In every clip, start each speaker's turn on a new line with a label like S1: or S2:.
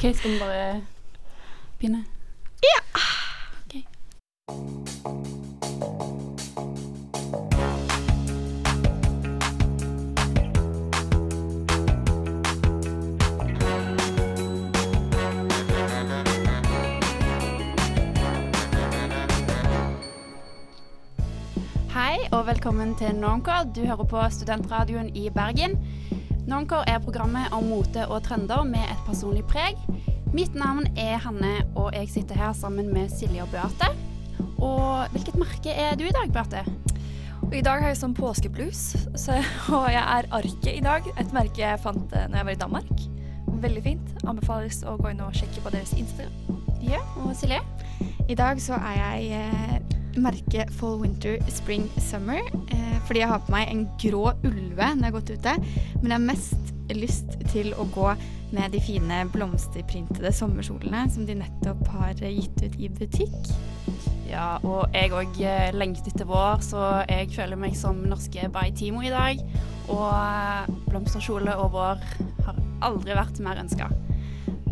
S1: Ok, skal vi bare begynne? Ja! Hei og velkommen til Normcore. Du hører på Studentradioen i Bergen. Normcore er programmet om mote og trender med et personlig preg. Mitt navn er Hanne, og jeg sitter her sammen med Silje og Beate. Og hvilket merke er du i dag, Beate?
S2: Og I dag har jeg sånn påskeblues, så, og jeg er Arke i dag. Et merke jeg fant eh, når jeg var i Danmark. Veldig fint. Anbefales å gå inn og sjekke på deres Instagram.
S1: Ja, og Silje?
S3: I dag så er jeg eh, merket Fall Winter Spring Summer. Eh, fordi jeg har på meg en grå ulve når jeg har gått ute. Men jeg har mest lyst til å gå med de fine blomsterprintede sommerkjolene som de nettopp har eh, gitt ut i butikk.
S1: Ja, og jeg òg lengter etter vår, så jeg føler meg som norske Baitimo i dag. Og eh, blomsterkjole og vår har aldri vært mer ønska.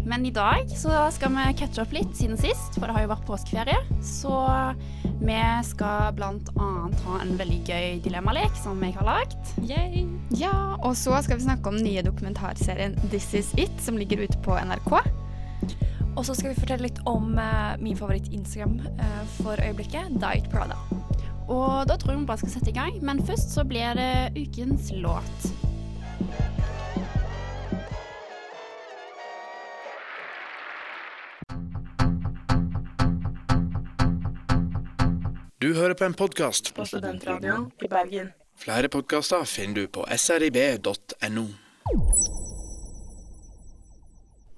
S1: Men i dag så skal vi catche opp litt siden sist, for det har jo vært påskeferie. Så vi skal annet ha en veldig gøy dilemmalek som jeg har lagd.
S3: Ja, og så skal vi snakke om den nye dokumentarserien This Is It, som ligger ute på NRK.
S2: Og så skal vi fortelle litt om uh, min favoritt-Instagram uh, for øyeblikket, Diet Prada.
S1: Og da tror jeg vi bare skal sette i gang, men først så blir det ukens låt.
S4: Du hører på en podkast.
S5: på Studentradioen i Bergen.
S4: Flere podkaster finner du på srib.no.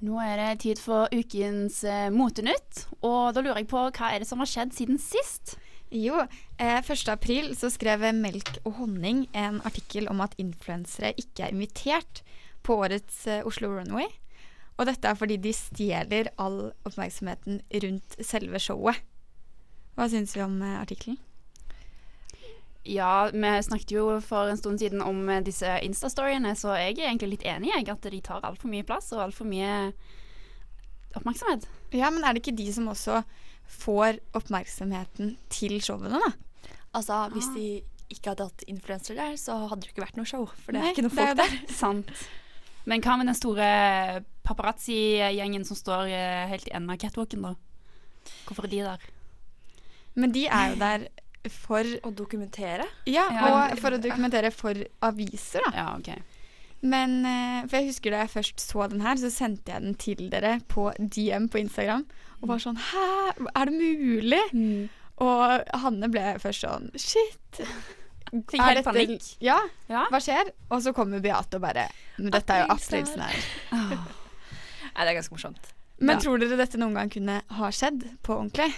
S1: Nå er det tid for ukens eh, motenytt, og da lurer jeg på hva er det som har skjedd siden sist?
S3: Jo, eh, 1. april så skrev Melk og honning en artikkel om at influensere ikke er invitert på årets eh, Oslo Runway. Og dette er fordi de stjeler all oppmerksomheten rundt selve showet. Hva syns vi om eh, artikkelen?
S1: Ja, vi snakket jo for en stund siden om eh, disse Insta-storyene, så jeg er egentlig litt enig i at de tar altfor mye plass og altfor mye oppmerksomhet.
S3: Ja, men er det ikke de som også får oppmerksomheten til showene, da?
S2: Altså, hvis de ikke hadde hatt influensere der, så hadde det ikke vært noe show. For det er
S3: Nei,
S2: ikke noe
S3: er
S2: folk
S3: jo
S2: der.
S1: Sant. Men hva med den store paparazzi-gjengen som står eh, helt i enden av catwalken, da? Hvorfor er de der?
S3: Men de er jo der for
S2: Å dokumentere.
S3: Ja, og for å dokumentere for aviser, da.
S1: Ja, OK.
S3: Men eh, For jeg husker da jeg først så den her, så sendte jeg den til dere på DM på Instagram. Og var sånn Hæ, er det mulig? Og Hanne ble først sånn Shit.
S1: Fikk helt panikk.
S3: Ja,
S1: Ja.
S3: hva skjer? Og så kommer Beate og bare Men dette er jo aprilsnarr.
S2: Nei, det er ganske morsomt.
S3: Men
S1: Ja.
S3: tror dere dette noen gang kunne ha skjedd på ordentlig?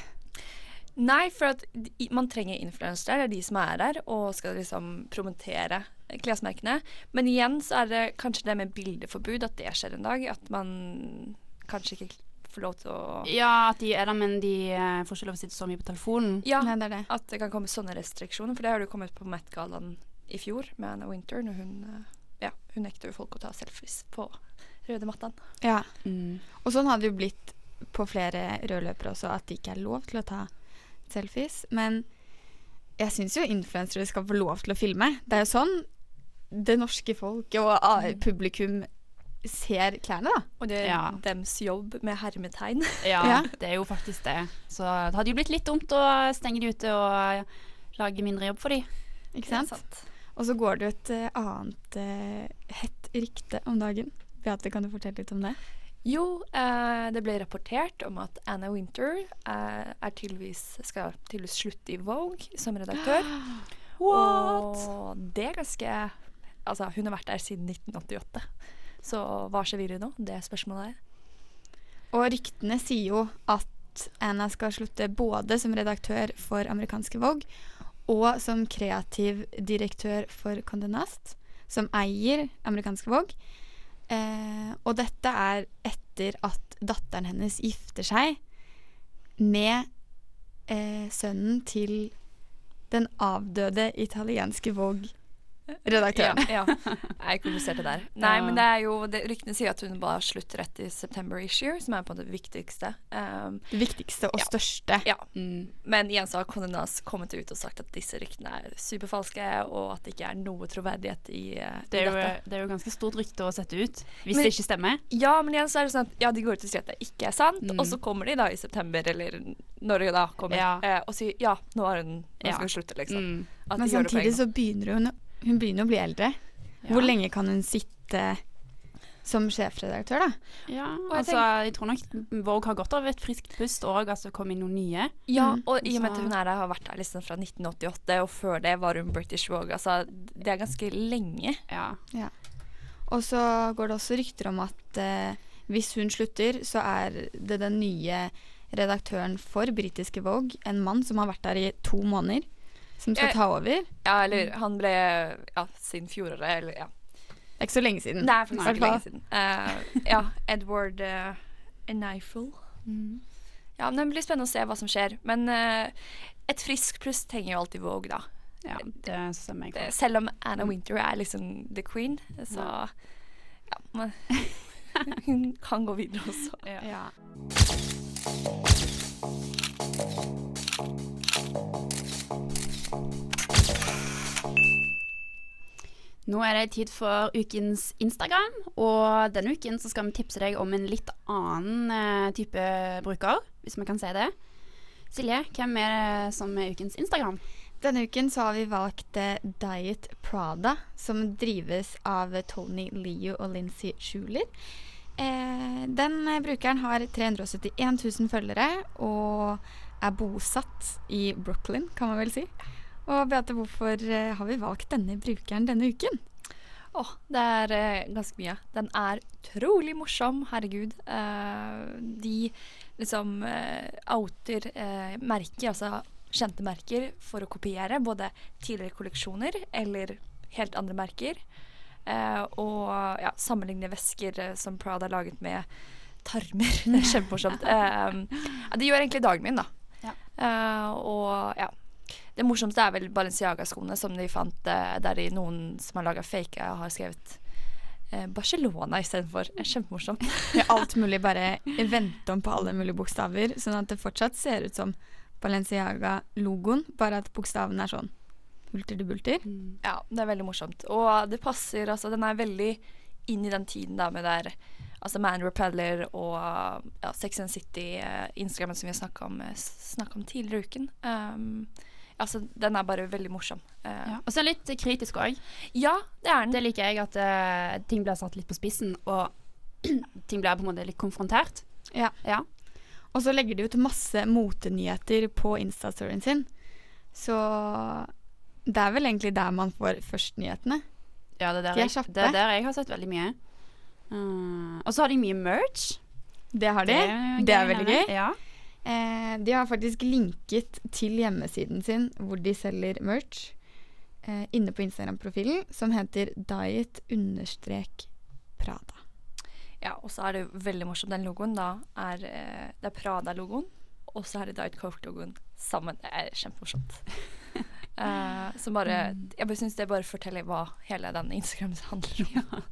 S2: Nei, for at man trenger influensere. Det er de som er der og skal liksom promotere klesmerkene. Men igjen så er det kanskje det med bildeforbud at det skjer en dag. At man kanskje ikke får lov til å
S1: Ja, at de er der, men de eh, får ikke lov å sitte så mye på telefonen.
S2: Ja,
S3: Nei, det er det.
S2: at det kan komme sånne restriksjoner. For det har du kommet på Met-gallaen i fjor med Anna Winter, når hun eh, Ja, hun nekter jo folk å ta selfies på røde mattaen.
S3: Ja.
S1: Mm.
S3: Og sånn har det jo blitt på flere rødløpere også, at det ikke er lov til å ta selfies. Men jeg syns jo influensere skal få lov til å filme. Det er jo sånn det norske folk og ah, publikum ser klærne, da.
S2: Og det er
S1: Ja.
S2: dems jobb med hermetegn.
S1: Ja,
S3: Ja.
S1: det er jo faktisk det. Så det hadde jo blitt litt dumt å stenge de ute og lage mindre jobb for de.
S3: Ikke sant? Og så går det jo et eh, annet eh, hett rykte om dagen. Beate, kan du fortelle litt om det?
S2: Jo, eh, det ble rapportert om at Anna Winter eh, tydeligvis, skal tydeligvis slutte i Vogue som redaktør. What? Og det er ganske Altså, hun har vært der siden 1988. Så hva skjer videre nå? Det er spørsmålet er.
S3: Og ryktene sier jo at Anna skal slutte både som redaktør for amerikanske Vogue og som kreativ direktør for Condé Nast, som eier amerikanske Vogue. Eh, og dette er etter at datteren hennes gifter seg med eh, sønnen til den avdøde italienske redaktøren.
S2: Ja, ja. Jeg kompliserte der. Nei, men det er jo det, Ryktene sier at hun bare slutter etter September issue, som er på det viktigste. Um,
S3: Det viktigste og
S2: Ja.
S3: største.
S2: ja.
S1: Mm.
S2: Men igjen så har Condé kommet ut og sagt at disse ryktene er superfalske, og at det ikke er noe troverdighet i, uh,
S1: Det,
S2: i
S1: er jo,
S2: dette.
S1: det er jo ganske stort rykte å sette ut, hvis
S2: Men-
S1: det ikke stemmer.
S2: Ja, men igjen så er det sånn at ja, de går ut og sier at det ikke er sant,
S1: Mm.
S2: og så kommer de da i september, eller når de da kommer,
S1: Ja.
S2: eh, og sier ja, nå har hun Nå skal hun slutte, liksom.
S1: Mm.
S2: At
S3: Men
S2: de gjør det
S3: samtidig så begynner hun Hun begynner å bli eldre.
S1: Ja.
S3: Hvor lenge kan hun sitte som sjefredaktør, da?
S1: Ja,
S2: jeg
S1: altså, jeg tror nok Vogue har godt av et friskt pust òg, altså det kom inn noen nye.
S2: Ja,
S3: Mm.
S2: og i og med at hun er der, har vært der liksom fra 1988, og før det var hun British Vogue. Altså, det er ganske lenge.
S1: Ja.
S3: Og så går det også rykter om at eh, hvis hun slutter, så er det den nye redaktøren for britiske Vogue, en mann som har vært der i to måneder, som skal ta over.
S2: Ja, eller han ble ja, siden fjoråret, eller ja.
S3: Det er ikke så lenge siden.
S2: Er faktisk ikke lenge siden. Uh, ja, Edward uh, Eneifel. Ja, men det blir spennende å se hva som skjer. Men uh, et friskt pluss trenger jo alltid Vogue, da.
S1: ja, det stemmer jeg
S2: selv om Anna Winter er liksom the queen, så ja, men hun kan gå videre også.
S1: Ja.
S3: Ja.
S1: Nå er det tid for ukens Instagram, og denne uken så skal vi tipse deg om en litt annen eh, type bruker, hvis vi kan si det. Silje, hvem er det som er ukens Instagram?
S3: Denne uken så har vi valgt eh, Diet Prada, som drives av Tony Leo og Lincy Schuler. Eh, den brukeren har 371 000 følgere og er bosatt i Brooklyn, kan man vel si. Og Beate, hvorfor eh, har vi valgt denne brukeren denne uken?
S2: Åh, det er eh, ganske mye. Den er utrolig morsom, herregud. Eh, de liksom eh, outer eh, merker, altså kjente merker, for å kopiere både tidligere kolleksjoner eller helt andre merker. Eh, og ja, sammenligne vesker eh, som Prada har laget med tarmer. Det er kjempemorsomt. Det gjør egentlig dagen min, da.
S1: Ja.
S2: Eh, og ja. Det morsomste er vel Balenciaga-skoene som de fant eh, der i noen som har laga fake, har skrevet eh, Barcelona istedenfor. Kjempemorsomt.
S3: Ja, alt mulig bare vente om på alle mulige bokstaver, sånn at det fortsatt ser ut som Balenciaga-logoen, bare at bokstavene er sånn hulter til bulter.
S2: Ja, det er veldig morsomt. Og det passer, altså den er veldig inn i den tiden da med der altså Man Repeller og ja, Sex and City, uh, Instagrammen som vi har snakka om, eh, om tidligere i uken. Um, altså, den er bare veldig morsom. Eh,
S1: Ja. Og så er den litt kritisk òg.
S2: ja, det er den.
S1: Det liker jeg, at uh, ting blir satt litt på spissen, og ting blir på en måte litt konfrontert.
S3: Ja.
S1: Ja.
S3: Og så legger de ut masse motenyheter på Instastoryen sin. Så det er vel egentlig der man får først nyhetene.
S1: Ja, det er der,
S3: De er
S1: jeg, det er der jeg har sett veldig mye. Uh, og så har de mye merch.
S3: Det har de.
S1: er
S3: Det er
S1: gøy,
S3: veldig gøy.
S1: Ja.
S3: Eh, de har faktisk linket til hjemmesiden sin hvor de selger merch, eh, inne på Instagram-profilen, som heter diet-prada.
S2: Ja, og så er det veldig morsomt. Den logoen da er, eh, det er Prada-logoen, og så er det Diet Coke-logoen sammen. Det er kjempemorsomt. Eh, som bare Jeg bare syns det bare forteller hva hele den Instagram handler om.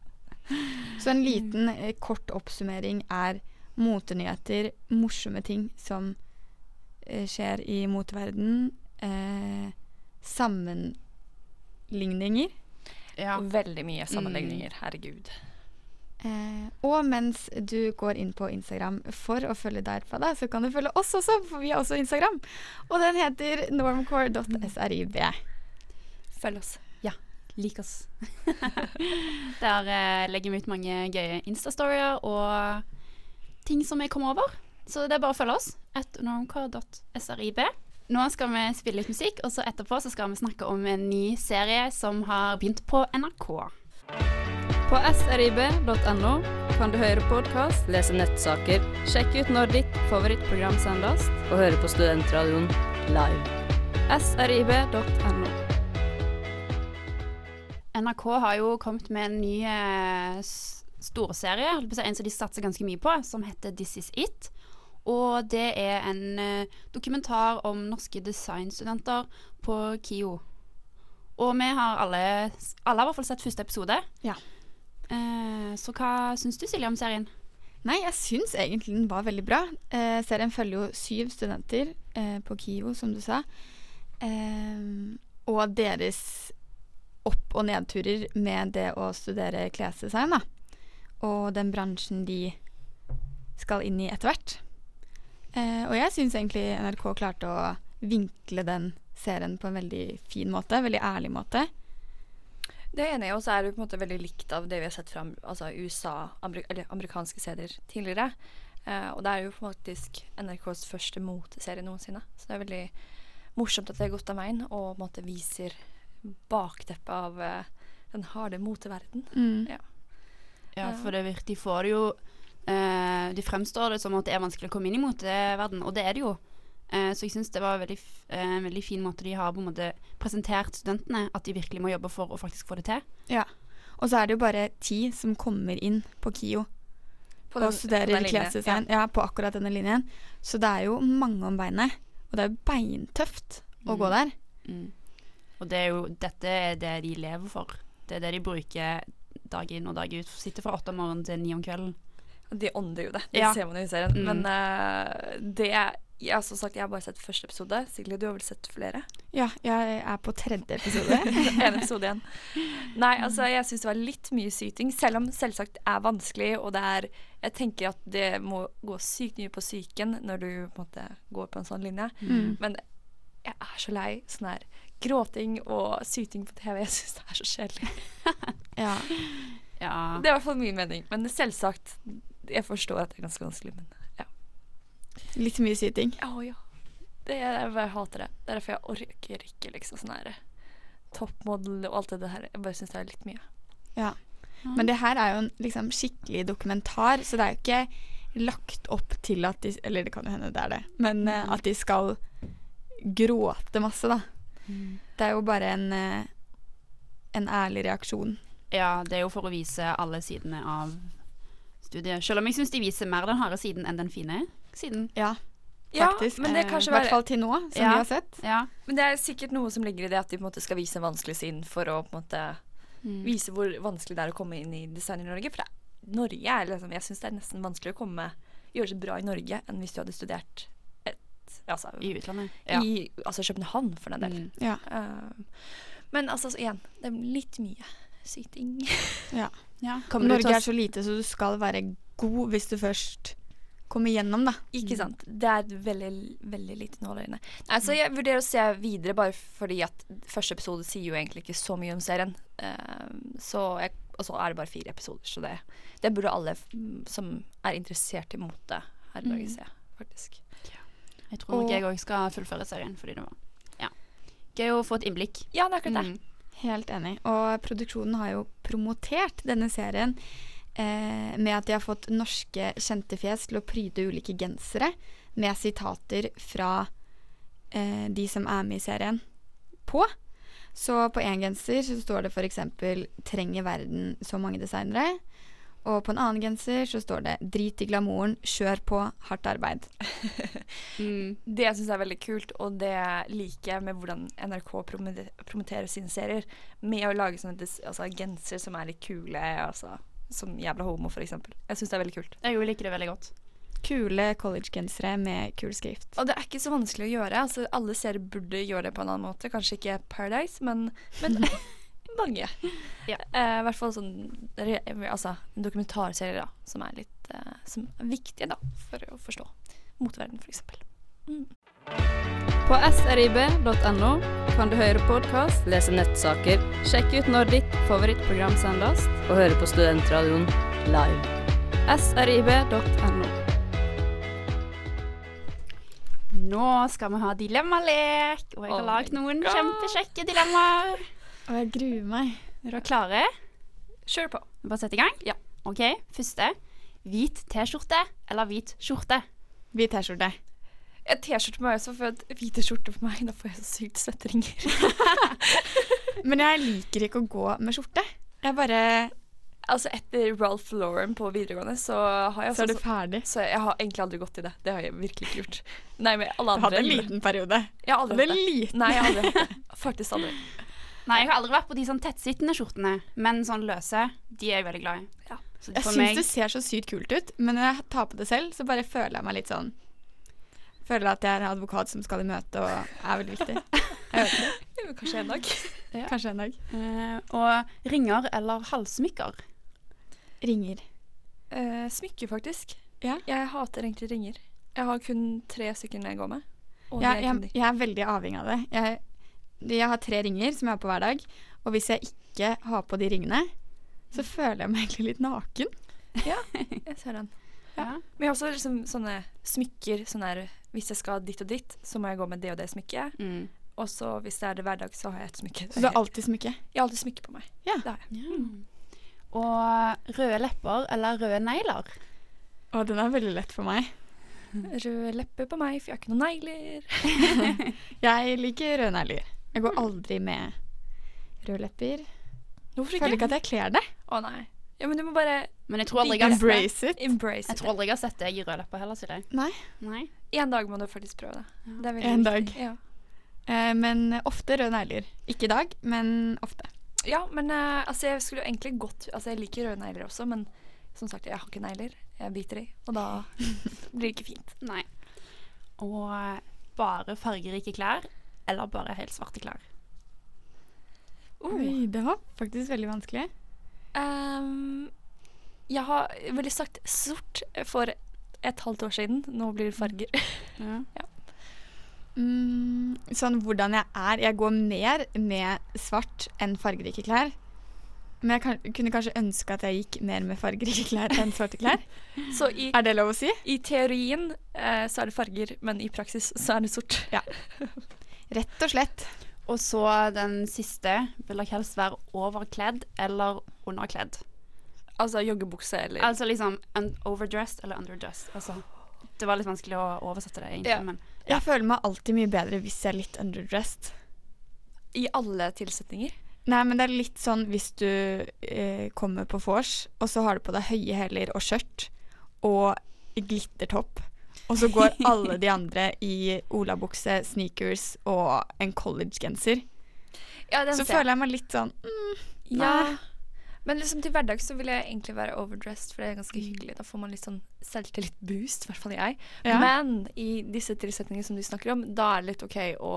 S3: Så en liten eh, kort oppsummering er motenyheter, morsomme ting som eh, skjer i moteverden, eh, sammenligninger.
S1: Ja.
S2: Veldig mye sammenligninger. Herregud.
S3: Eh, og mens du går inn på Instagram for å følge Diet Prada, så kan du følge oss også, for vi har også Instagram. Og den heter normcore.srib.
S2: Følg oss. Ja.
S1: Lik oss. Der eh, legger vi ut mange gøye Insta-storier og ting som jeg kom over. Så det er bare å følge oss. At Nå skal vi spille litt musikk, og så etterpå så skal vi snakke om en ny serie som har begynt på NRK.
S6: På srib.no kan du høre podkast,
S7: Lese nettsaker
S6: sjekke ut når ditt favorittprogram sendes.
S7: og høre på Studentradioen live.
S6: srib.no.
S1: NRK har jo kommet med en ny eh, storserie, en som de satser ganske mye på, som heter This Is It. Og det er en eh, dokumentar om norske designstudenter på KIO. Og vi har alle Alle har i hvert fall sett første episode.
S3: Ja.
S1: Eh, så hva syns du, Silje, om serien?
S3: Nei, jeg syns egentlig den var veldig bra. Eh, serien følger jo syv studenter eh, på KIO, som du sa. Eh, og deres opp- og nedturer med det å studere klesdesign, da. Og den bransjen de skal inn i etter hvert. Eh, og jeg syns egentlig NRK klarte å vinkle den serien på en veldig fin måte. Veldig ærlig måte.
S2: Det er jo så er det på en måte veldig likt av det vi har sett fra altså USA, amerik eller amerikanske serier tidligere. Eh, og det er jo faktisk NRKs første moteserie noensinne. Så det er veldig morsomt at det har gått av veien og på en måte viser bakteppet av eh, den harde moteverden.
S3: Mm.
S2: Ja.
S1: Ja, for det virker, de får det jo eh, De fremstår det som at det er vanskelig å komme inn i moteverden, og det er det jo. Eh, så jeg syns det var veldig, f- eh, en veldig fin måte de har på en måte presentert studentene, at de virkelig må jobbe for å faktisk få det til.
S3: Ja. Og så er det jo bare ti som kommer inn på KIO
S2: På den- og
S3: studerer klesdesign. Ja. på akkurat denne linjen. Så det er jo mange om beinet. Og det er jo beintøft å gå
S1: Mm.
S3: der.
S1: Mm. Og det er jo, dette er det de lever for. Det er det de bruker dag inn og dag ut. Sitter fra åtte om morgenen til ni om kvelden.
S2: De ånder jo det. Det
S1: Ja.
S2: ser man jo i serien.
S1: Mm.
S2: Men uh, det jeg har som sagt, jeg har bare sett første episode. Sigrid, du har vel sett flere?
S3: Ja, jeg er på tredje episode.
S2: en episode igjen. Nei, altså jeg syns det var litt mye syting, selv om selvsagt det er vanskelig, og det er Jeg tenker at det må gå sykt mye på psyken når du på en måte går på en sånn linje.
S3: Mm.
S2: Men jeg er så lei sånn her gråting og syting på TV. Jeg syns det er så kjedelig.
S3: Ja.
S1: Ja.
S2: Det er i hvert fall min mening. Men selvsagt, jeg forstår at det er ganske vanskelig, men ja.
S3: Litt mye syting.
S2: Å ja. Det er, jeg bare hater det. Det er derfor jeg orker ikke liksom sånn her toppmodell og alt det der. Jeg bare syns det er litt mye.
S3: Ja. Men det her er jo en liksom, skikkelig dokumentar, så det er jo ikke lagt opp til at de Eller det kan jo hende det er det, men eh, at de skal gråte masse, da. Det er jo bare en, eh, en ærlig reaksjon.
S1: ja, det er jo for å vise alle sidene av studiet. Selv om jeg syns de viser mer den harde siden enn den fine siden.
S3: Ja,
S2: Ja,
S3: faktisk.
S2: men det
S3: Eh,
S2: er kanskje
S3: I hvert fall til nå, som
S1: Ja.
S3: vi har sett.
S1: Ja.
S2: Men det er sikkert noe som ligger i det at de på en måte skal vise en vanskelig siden for å på en måte
S1: Mm.
S2: vise hvor vanskelig det er å komme inn i design i Norge. For det, Norge er liksom Jeg syns det er nesten vanskeligere å komme gjøre det bra i Norge enn hvis du hadde studert Altså,
S1: I utlandet.
S2: i altså København, for den del.
S1: Mm.
S3: Ja.
S2: Uh, men altså, igjen, det er litt mye syting.
S1: Ja. ja.
S3: Norge er så lite, så du skal være god hvis du først kommer gjennom, da.
S2: Ikke sant. Det er veldig, veldig lite nåler inne. Nei, så jeg vurderer å se videre, bare fordi at første episode sier jo egentlig ikke så mye om serien. Uh, så jeg, og så er det bare fire episoder, så det, det burde alle mm, som er interessert i mote her i Norge se, faktisk.
S1: Jeg tror nok jeg òg skal fullføre serien, fordi det var ja. gøy å få et innblikk.
S2: Ja, det er akkurat det.
S1: Mm.
S3: Helt enig. Og produksjonen har jo promotert denne serien eh, med at de har fått norske kjente fjes til å pryde ulike gensere med sitater fra eh, de som er med i serien, på. Så på én genser så står det f.eks.: 'Trenger verden så mange designere?' Og på en annen genser så står det 'Drit i glamouren, kjør på, hardt arbeid'.
S1: Mm.
S2: Det jeg er veldig kult, og det liker jeg med hvordan NRK promoterer sine serier, med å lage sånne altså, genser som er litt kule, altså, som Jævla homo, eksempel. Jeg syns det er veldig kult.
S1: Jeg jo liker det veldig godt.
S3: Kule collegegensere med kul skrift.
S2: Og det er ikke så vanskelig å gjøre. Altså, alle serier burde gjøre det på en annen måte. Kanskje ikke Paradise, men, men mange.
S1: Ja.
S2: Uh, I hvert fall sånn altså, dokumentarserier da, som er litt uh, som er viktige da, for å forstå motverden, f.eks. Mm.
S6: På srib.no kan du høre podkast,
S7: Lese nettsaker
S6: sjekke ut når ditt favorittprogram sendes.
S7: og høre på Studentradioen live.
S6: srib.no.
S1: Nå skal vi ha dilemmalek, og jeg har
S2: Oh
S1: lagd noen kjempekjekke dilemmaer.
S3: Og jeg gruer meg.
S1: Er dere klare?
S2: Kjør på.
S1: Bare sett i gang?
S2: Ja.
S1: OK, første. Hvit T-skjorte eller hvit skjorte?
S3: Hvit T-skjorte.
S2: T-skjorte må jeg også, for at hvite skjorte på meg, da får jeg så sykt svetteringer.
S3: Men jeg liker ikke å gå med skjorte. Jeg bare
S2: altså etter Ralph Lauren på videregående, så har jeg
S3: Så er du ferdig.
S2: så jeg har egentlig aldri gått i det. Det har jeg virkelig ikke gjort. Nei, men alle andre Du
S3: hadde en liten periode.
S2: Jeg har aldri hatt det.
S3: liten
S2: Nei, jeg har aldri hatt det. Faktisk aldri.
S1: Nei, jeg har aldri vært på de sånn tettsittende skjortene, men sånn løse, de er jeg veldig glad i.
S2: Ja.
S1: Så
S3: Jeg syns det ser så sykt kult ut, men når jeg tar på det selv, så bare føler jeg meg litt sånn Føler at jeg er en advokat som skal i møte og er veldig viktig. Jeg vet.
S2: Kanskje en dag.
S3: Kanskje en dag.
S1: Uh, og ringer eller halssmykker.
S3: Ringer.
S2: Uh, smykker, faktisk.
S3: Ja.
S2: Jeg hater egentlig ringer. Jeg har kun tre stykker jeg går med.
S3: Ja, jeg,
S2: kun
S3: jeg er veldig avhengig av det. Jeg, jeg har tre ringer som jeg har på hver dag, og hvis jeg ikke har på de ringene, så føler jeg meg egentlig litt naken.
S2: Ja, Jeg ser den.
S1: Ja.
S2: Men jeg har også liksom sånne smykker. Sånn her, hvis jeg skal dit og dit, så må jeg gå med det og det smykket.
S1: Mm.
S2: Og så hvis det er det hverdag, så har jeg et smykke.
S3: Så du har alltid smykke.
S2: Jeg har alltid smykke på meg.
S3: Ja.
S2: Det har jeg.
S1: Ja. Og røde lepper eller røde negler.
S3: Og den er veldig lett for meg.
S2: Røde lepper på meg, for jeg har ikke noen negler.
S3: Jeg liker røde negler. Jeg går aldri med røde lepper.
S2: Hvorfor
S3: Føler
S2: ikke?
S3: ikke at jeg kler det.
S2: Å nei. Ja, men du må bare
S1: Men jeg tror aldri jeg har.
S3: Embrace it.
S2: embrace
S1: Jeg
S2: it.
S1: tror aldri jeg har sett deg i røde lepper heller, Silje.
S3: Nei.
S1: Nei.
S2: En dag må du faktisk prøve det. det er veldig
S3: En
S2: viktig.
S3: dag.
S2: Ja.
S3: Eh, men ofte røde negler. Ikke i dag, men ofte.
S2: Ja, men eh, altså, jeg skulle jo egentlig gått Altså, jeg liker røde negler også, men som sagt, jeg har ikke negler. Jeg biter i, og da blir det ikke fint.
S1: Nei. Og eh, bare fargerike klær eller bare helt svarte klær.
S3: Oi, det var faktisk veldig vanskelig.
S2: Um, jeg har veldig sagt sort for et halvt år siden. Nå blir det farger.
S1: Ja.
S3: Mm, sånn hvordan jeg er. Jeg går mer med svart enn fargerike klær. Men jeg kan, kunne kanskje ønske at jeg gikk mer med fargerike klær enn svarte klær.
S2: Så i,
S3: Er det lov å si?
S2: i teorien eh, så er det farger, men i praksis så er det sort.
S3: Rett og slett.
S1: Og så den siste vil jeg helst være overkledd eller underkledd.
S2: Altså joggebukse eller
S1: Altså liksom un overdressed eller underdressed. Altså, det var litt vanskelig å oversette det, egentlig.
S2: Ja.
S1: Men
S3: Jeg føler meg alltid mye bedre hvis jeg er litt underdressed.
S2: I alle tilsetninger.
S3: Nei, men det er litt sånn hvis du eh, kommer på vors, og så har du på deg høye hæler og skjørt og glittertopp, og så går alle de andre i olabukse, sneakers og en collegegenser,
S2: Ja,
S3: så føler jeg meg litt sånn mm,
S2: Ja. Men liksom til hverdags så vil jeg egentlig være overdressed, for det er ganske hyggelig. Da får man litt sånn selvtillit-boost, i hvert fall jeg.
S3: Ja.
S2: Men i disse tilsetningene som du snakker om, da er det litt OK å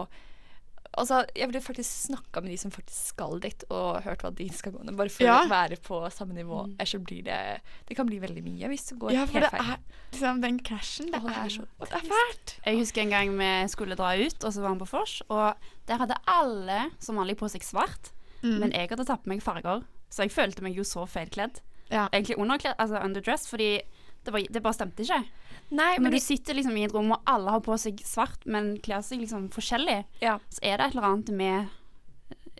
S2: Altså, jeg ville faktisk snakka med de som faktisk skal dit, og hørt hva de skal gå ned, bare for
S3: Ja.
S2: å være på samme nivå. Ellers så blir det Det kan bli veldig mye hvis du går
S3: Ja, for
S2: helt
S3: det
S2: feil.
S3: er liksom den krasjen. Det,
S2: det er
S3: er
S2: så
S3: det er fælt.
S1: jeg husker en gang vi skulle dra ut, og så var vi på vors, og der hadde alle som vanlig på seg svart.
S3: Mm.
S1: Men jeg hadde tatt på meg farger, så jeg følte meg jo så feilkledd.
S3: Ja.
S1: Egentlig underkledd, altså underdressed, fordi det, var, det bare stemte ikke.
S2: Nei,
S1: Når
S2: men
S1: du sitter liksom i et rom og alle har på seg svart, men kler seg liksom forskjellig,
S2: Ja.
S1: så er det et eller annet med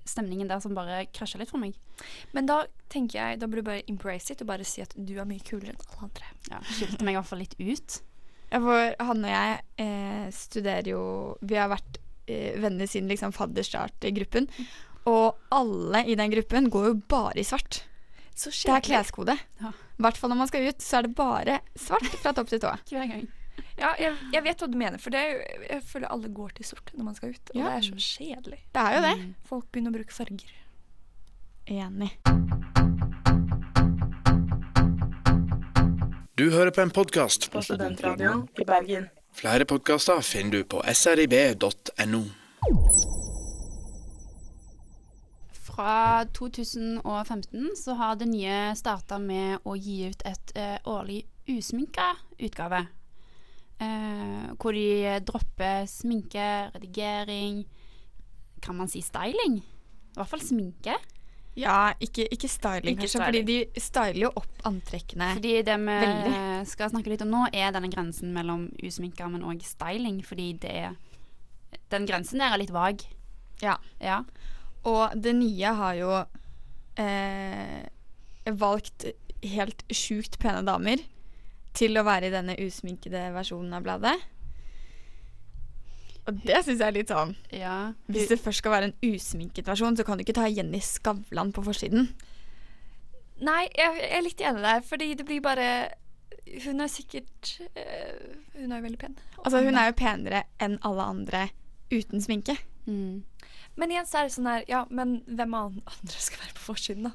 S1: stemningen der som bare krasjer litt for meg.
S2: Men da tenker jeg, da burde du bare embrace it og bare si at du er mye kulere enn alle andre.
S1: Ja, Skilte meg i hvert fall litt ut.
S3: Ja, for han og jeg eh, studerer jo Vi har vært eh, venner siden liksom fadderstart-gruppen. Og alle i den gruppen går jo bare i svart.
S2: Så
S3: Det er kleskode.
S1: Ja.
S3: I hvert fall når man skal ut, så er det bare svart fra topp til tå.
S1: Hver gang.
S2: Ja, jeg, jeg vet hva du mener, for det, er jo- jeg føler alle går til sort når man skal ut. Og
S3: Ja.
S2: det er så kjedelig.
S3: Det er jo det.
S2: Folk begynner å bruke farger.
S3: Enig.
S4: Du hører på en podkast
S5: På studentradioen i Bergen.
S4: Flere podkaster finner du på srib.no.
S1: Fra 2015 så har det nye starta med å gi ut et eh, årlig usminka utgave. Eh, hvor de dropper sminke, redigering Kan man si styling? I hvert fall sminke.
S3: Ja, ikke, ikke styling,
S1: Ikke
S3: kanskje, fordi de styler jo opp antrekkene.
S1: Fordi det vi
S3: Veldig.
S1: skal snakke litt om nå, er denne grensen mellom usminka, men òg styling. Fordi det er Den grensen der er litt vag.
S3: Ja.
S1: Ja.
S3: Og det nye har jo eh, valgt helt sjukt pene damer til å være i denne usminkede versjonen av bladet. Og det syns jeg er litt sånn
S1: ja.
S3: Hvis det først skal være en usminket versjon, så kan du ikke ta Jenny Skavlan på forsiden.
S2: Nei, jeg, jeg er litt enig der, fordi det blir bare Hun er sikkert øh, Hun er jo veldig pen.
S3: Altså Hun er jo penere enn alle andre uten sminke.
S1: Mm.
S2: Men igjen så er det sånn her Ja, men hvem an- andre skal være på forsiden, da?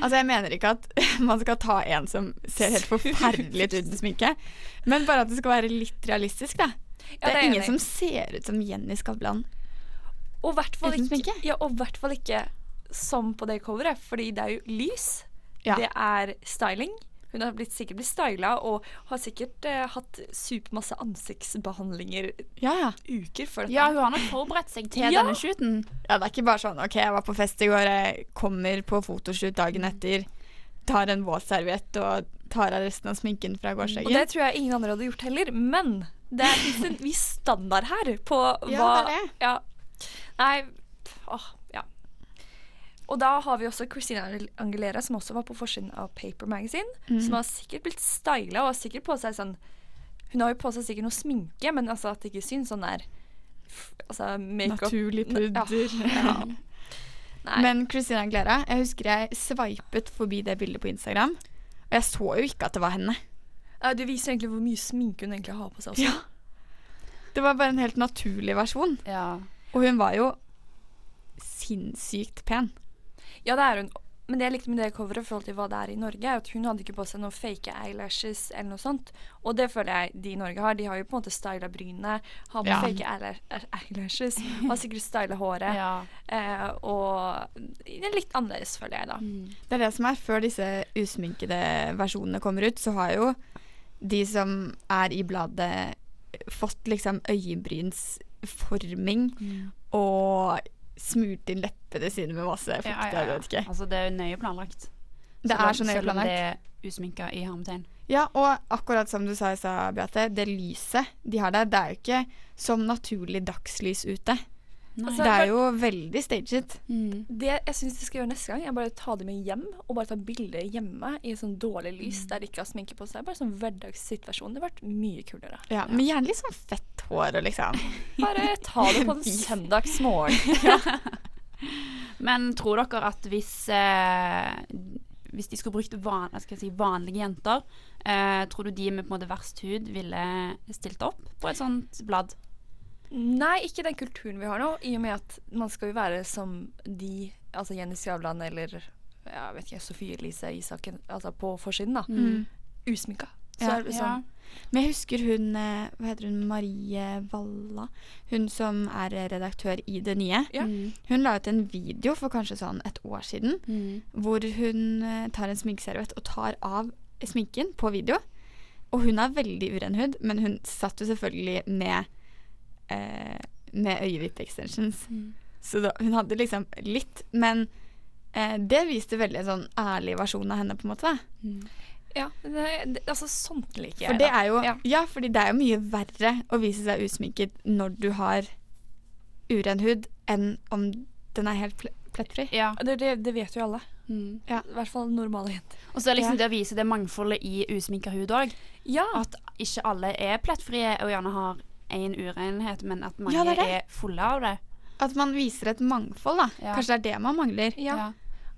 S3: Altså, jeg mener ikke at man skal ta en som ser helt forferdelig ut uten sminke, men bare at det skal være litt realistisk, da.
S2: Ja,
S3: det er
S2: er
S3: ingen
S2: enig.
S3: som ser ut som Jenny Skavlan.
S2: Og hvert fall ikke, ja, og hvert fall ikke som på det coveret, fordi det er jo lys.
S3: Ja.
S2: Det er styling. Hun har blitt, sikkert blitt styla og har sikkert eh, hatt supermasse ansiktsbehandlinger
S3: Ja, ja.
S2: uker før dette.
S1: Ja, hun har nok forberedt seg til
S2: Ja.
S1: denne shooten.
S3: Ja, det er ikke bare sånn OK, jeg var på fest i går, jeg kommer på fotoshoot dagen etter, tar en våtserviett og tar av resten av sminken fra
S2: Og det tror jeg ingen andre hadde gjort heller. Men det er en viss standard her på hva
S3: Ja, det er det.
S2: Ja. Nei, åh. Og da har vi også Christina Angelera, som også var på forsiden av Paper Magazine.
S3: Mm.
S2: Som har sikkert blitt styla og har sikkert på seg sånn Hun har jo på seg sikkert noe sminke, men altså at det ikke syns sånn der Altså makeup
S3: Naturlig pudder.
S2: ja. Ja.
S3: Men Christina Angelera, jeg husker jeg sveipet forbi det bildet på Instagram, og jeg så jo ikke at det var henne.
S2: Ja, det viser egentlig hvor mye sminke hun egentlig har på seg også.
S3: Ja. Det var bare en helt naturlig versjon.
S1: Ja.
S3: Og hun var jo sinnssykt pen.
S2: Ja, det er hun. Men det jeg likte med det coveret i forhold til hva det er i Norge, er at hun hadde ikke på seg noen fake eyelashes eller noe sånt. Og det føler jeg de i Norge har. De har jo på en måte styla brynene, har på
S3: Ja.
S2: fake eyelashes, har sikkert styla håret.
S1: ja.
S2: Eh, og det er litt annerledes, føler jeg, da.
S1: Mm.
S3: Det er det som er Før disse usminkede versjonene kommer ut, så har jo de som er i bladet, fått liksom øyebrynsforming
S1: Mm.
S3: og smurt inn leppene sine med masse fukt.
S1: Ja, ja,
S3: Jeg
S1: ja.
S3: ikke.
S1: Altså, det er jo nøye planlagt.
S3: Det er så nøye
S1: Selv om
S3: planlagt.
S1: det er usminka i hermetegn.
S3: Ja, og akkurat som du sa i stad, Beate, det lyset de har der, det er jo ikke som naturlig dagslys ute.
S1: Nei.
S2: Altså,
S3: Det er jo veldig staged.
S1: mm.
S2: Det jeg syns de skal gjøre neste gang, er bare ta dem med hjem og bare ta bilder hjemme i sånn dårlig lys der de ikke har sminke på seg. Bare sånn hverdagssituasjon. Det hadde vært mye kulere.
S3: Ja, Men gjerne litt sånn fett hår og liksom
S2: Bare ta det på en søndagsmorgen.
S1: Men tror dere at hvis eh, Hvis de skulle brukt van, skal jeg si, vanlige jenter, eh, tror du de med på en måte verst hud ville stilt opp på et sånt blad?
S2: Nei, ikke den kulturen vi har nå, i og med at man skal jo være som de, altså Jenny Skavlan eller jeg vet ikke, Sofie Elise Isaken, altså på forsiden, da.
S3: Mm.
S2: Usminka. Så
S3: Ja,
S2: er det
S1: Ja.
S2: sånn
S3: Men jeg husker hun eh, Hva heter hun? Marie Valla. Hun som er redaktør i Det Nye.
S2: Ja.
S1: Mm.
S3: Hun la ut en video for kanskje sånn et år siden
S1: Mm.
S3: hvor hun eh, tar en sminkeserviett og tar av sminken på video. Og hun har veldig uren hud, men hun satt jo selvfølgelig med eh, med øyevippe-extensions.
S1: Mm.
S3: Så da, hun hadde liksom litt, men eh, det viste veldig en sånn ærlig versjon av henne, på en måte.
S1: Mm.
S2: Ja, det, det, altså sånt liker jeg.
S3: For det
S2: da.
S3: er jo
S2: Ja.
S3: Ja, fordi det er jo mye verre å vise seg usminket når du har uren hud, enn om den er helt plettfri.
S1: Ja.
S2: det, det, det vet jo alle.
S1: Mm.
S2: I hvert fall normale jenter.
S1: Og så er liksom
S3: Ja.
S1: det å vise det mangfoldet i usminka hud òg.
S2: Ja.
S1: At ikke alle er plettfrie og gjerne har én urenhet, men at mange
S3: Ja, det er
S1: er, fulle av det.
S3: At man viser et mangfold, da.
S1: Ja.
S3: Kanskje det er det man mangler.
S2: ja.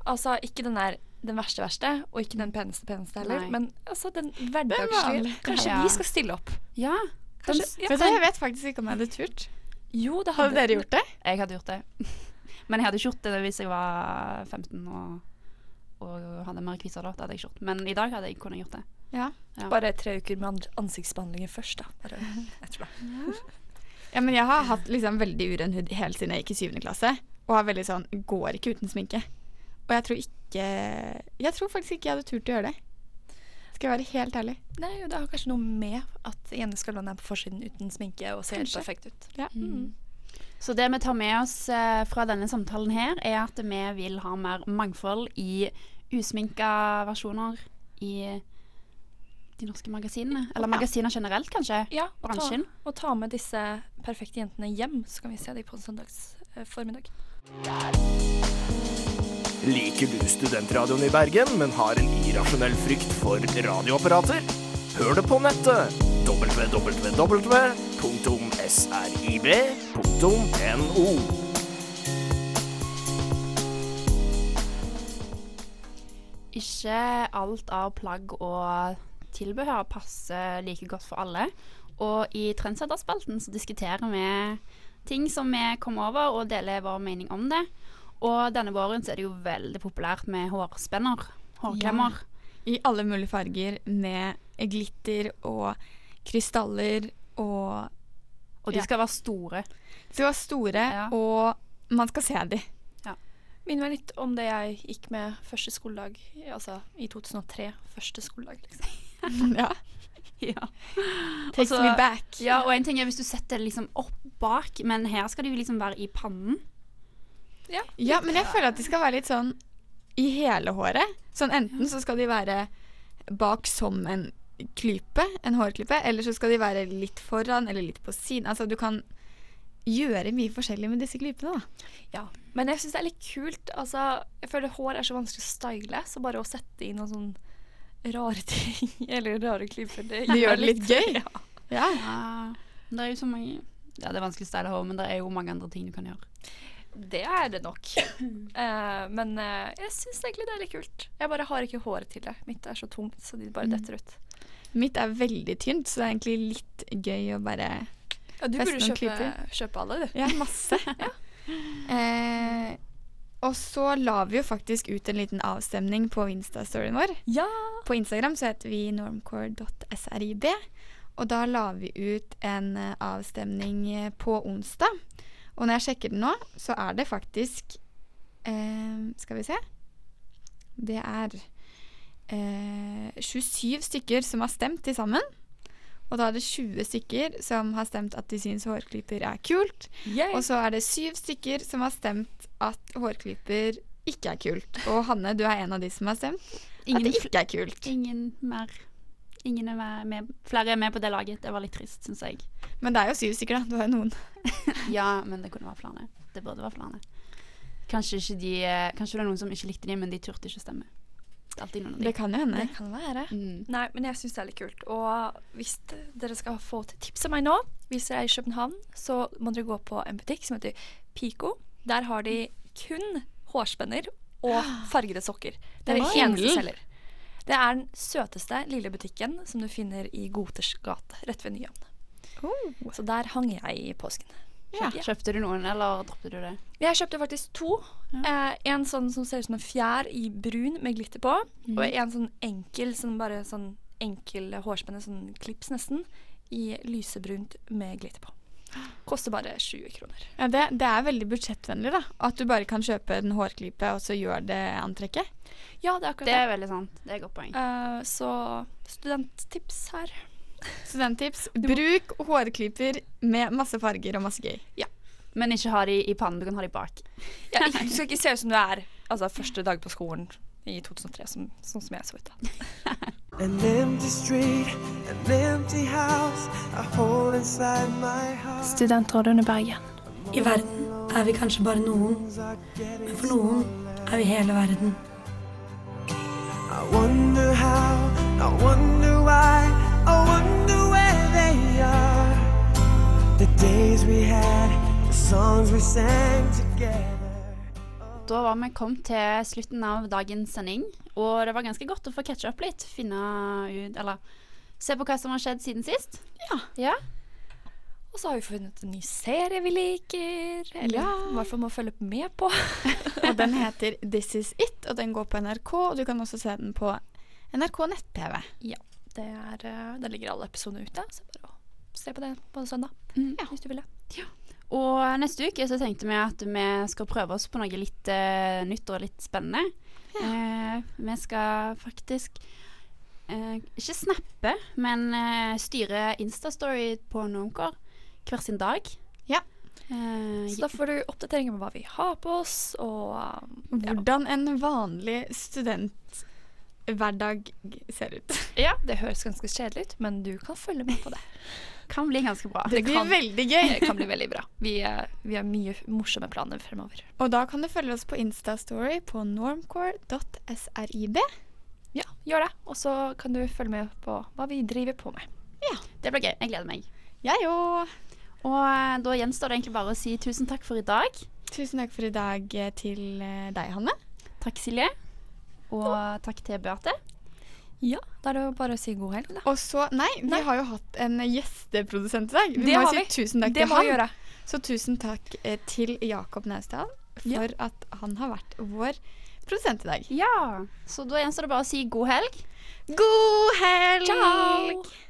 S2: Altså ikke den der den verste verste, og ikke den peneste peneste heller,
S1: Nei.
S2: men altså den hverdagslige. Kanskje
S1: Ja.
S2: vi skal stille opp.
S1: Ja.
S2: Kanskje, ja.
S3: Jeg vet faktisk ikke om jeg hadde turt.
S2: Jo, det
S3: Hadde dere gjort det?
S1: Jeg hadde gjort det. Men jeg hadde ikke gjort det hvis jeg var 15 og, og hadde mer kviser da. Det hadde jeg ikke gjort. Men i dag hadde jeg kunnet gjort det.
S3: Ja.
S1: Ja.
S2: Bare tre uker med and- ansiktsbehandlinger først, da. Bare etterpå.
S3: ja, men jeg har hatt liksom veldig uren hud helt siden jeg gikk i syvende klasse. Og har veldig sånn Går ikke uten sminke. Og jeg tror ikke Jeg tror faktisk ikke jeg hadde turt å gjøre det. Skal jeg være helt ærlig.
S2: Nei, jo, det har kanskje noe med at Jenny skal er på forsiden uten sminke og ser helt perfekt ut.
S3: Ja.
S2: Mm.
S1: Så det vi tar med oss eh, fra denne samtalen her, er at vi vil ha mer mangfold i usminka versjoner i de norske magasinene. Eller
S2: Ja.
S1: magasiner generelt, kanskje.
S2: Ja, og ta, og ta med disse perfekte jentene hjem, så kan vi se dem på en søndags eh, formiddag.
S8: Liker du studentradioen i Bergen, men har en irrasjonell frykt for radioapparater? Hør det på nettet! www.srib.no
S1: Ikke alt av plagg og tilbehør passer like godt for alle. Og i Trendsetterspalten så diskuterer vi ting som vi kommer over, og deler vår mening om det. Og denne våren så er det jo veldig populært med hårspenner. Hårklemmer.
S3: I alle mulige farger med glitter og krystaller og
S1: Og de
S3: Ja.
S1: skal være store.
S3: De skal være store,
S1: Ja.
S3: og man skal se dem.
S2: Minner meg litt om det jeg gikk med første skoledag, altså i 2003. Første skoledag, liksom.
S3: ja.
S1: Ja.
S3: Takes
S1: Også,
S3: me back.
S1: ja, og en ting er hvis du setter det liksom opp bak, men her skal de liksom være i pannen.
S3: Ja, men jeg føler at de skal være litt sånn i hele håret. Sånn enten så skal de være bak som en klype, en hårklype, eller så skal de være litt foran eller litt på siden. Altså du kan gjøre mye forskjellig med disse klypene, da.
S2: Ja. Men jeg syns det er litt kult. Altså, jeg føler hår er så vanskelig å style, så bare å sette inn noen sånn rare ting, eller rare klipper. Det,
S3: Det gjør det litt gøy.
S2: Ja.
S3: Ja.
S1: Ja, det er jo så mange Ja, det er vanskelig å style hår, men det er jo mange andre ting du kan gjøre.
S2: Det er det nok. Uh, men uh, jeg syns egentlig det er litt kult. Jeg bare har ikke håret til det. Mitt er så tungt, så de bare
S3: Mm.
S2: detter ut.
S3: Mitt er veldig tynt, så det er egentlig litt gøy å bare
S2: Ja, du burde kjøpe, kjøpe alle, du.
S3: Ja, masse. eh, og så la vi jo faktisk ut en liten avstemning på Insta-storyen vår.
S2: Ja!
S3: På Instagram så heter vi normcore.srib. Og da la vi ut en eh, avstemning eh, på onsdag. Og når jeg sjekker den nå, så er det faktisk eh, Skal vi se. Det er eh, 27 stykker som har stemt til sammen. Og da er det 20 stykker som har stemt at de syns hårklyper er kult. Og så er det syv stykker som har stemt at hårklyper ikke er kult. Og Hanne, du er en av de som har stemt at det ikke er kult.
S1: ingen mer Ingen er med, med, flere er med på det laget. Det var litt trist, syns jeg.
S3: Men det er jo syv stykker, da. Du har jo noen.
S1: Ja, men det kunne være flere. Det burde være flere. Kanskje, ikke de, eh, kanskje det er noen som ikke likte dem, men de turte ikke å stemme. Det er alltid noen av de.
S3: Det kan jo hende.
S2: Det kan være.
S1: Mm.
S2: Nei, men jeg syns det er litt kult. Og hvis dere skal få til tips av meg nå, hvis dere er i København, så må dere gå på en butikk som heter Pico. Der har de kun hårspenner og fargede sokker. Det er det eneste de selger. Det er den søteste lille butikken som du finner i Goters gate, rett ved Nyan. Så der hang jeg i påsken.
S3: Ja.
S1: Kjøpte du noen, eller droppet du det?
S2: Jeg kjøpte faktisk to. Eh, en sånn som ser ut som en fjær i brun med glitter på. Og en sånn enkel, sånn bare sånn enkel hårspenne, sånn klips nesten, i lysebrunt med glitter på. Koster bare 20 kroner.
S3: Ja, det, det er veldig budsjettvennlig, da. At du bare kan kjøpe en hårklype, og så gjør det antrekket.
S2: Ja, det er akkurat
S1: Det
S2: det.
S1: er veldig sant. Det er et godt poeng.
S2: Uh, så studenttips her.
S3: Studenttips. Bruk hårklyper med masse farger og masse gøy.
S1: Men ikke ha de i pannen. Du kan ha de bak.
S2: Ja, ikke- du skal ikke se ut som du er altså, første dag på skolen i 2003, som, sånn som jeg så ut. da.
S9: An empty street, an empty house, a hole inside my heart.
S2: Studentrådet under Bergen.
S10: I verden er vi kanskje bare noen, men for noen er vi hele verden.
S9: I wonder how, I wonder why,
S1: Da var vi kommet til slutten av dagens sending, og det var ganske godt å få catche opp litt. Finne ut Eller se på hva som har skjedd siden sist.
S3: Ja.
S1: ja.
S2: Og så har vi funnet en ny serie vi liker, eller
S3: Ja.
S2: i hvert fall må følge med på.
S3: Og den heter This Is It, og den går på NRK, og du kan også se den på NRK nett-TV.
S2: Det er, eh, der ligger alle episodene ute, så bare å se på det på søndag.
S1: Mm.
S2: Hvis du vil det.
S1: Og neste uke så tenkte vi at vi skal prøve oss på noe litt uh, nytt og litt spennende. Eh, vi skal faktisk eh, ikke snappe, men eh, styre Instastory på Normcore hver sin dag.
S3: Ja.
S1: Eh,
S2: Så da får du oppdateringer På hva vi har på oss, og ja.
S3: Hvordan en vanlig studenthverdag ser ut.
S2: ja, det høres ganske kjedelig ut, men du kan følge med på det.
S1: kan bli ganske bra.
S3: Det blir
S2: kan-
S3: veldig gøy.
S2: Det kan bli veldig bra. Vi, vi har mye morsomme planer fremover.
S3: Og da kan du følge oss på Instastory på normcore.srib.
S2: Ja, gjør det. Og så kan du følge med på hva vi driver på med. Ja.
S1: Det blir gøy. Jeg gleder meg.
S3: Jeg òg.
S1: Og eh, da gjenstår det egentlig bare å si tusen takk for i dag.
S3: Tusen takk for i dag eh, til eh, deg, Hanne.
S1: Takk, Silje. Og takk til Beate.
S2: Ja, da er det jo bare å si god helg, da.
S3: Og så Nei, vi har jo hatt en gjesteprodusent i dag. Vi
S2: det
S3: må jo si vi. tusen takk
S2: det
S3: til han.
S2: Gjøre.
S3: Så tusen takk eh, til Jakob Naustdal for ja. at han har vært vår produsent i dag.
S1: Ja. Så da gjenstår det bare å si god helg.
S3: God helg!
S1: Ciao.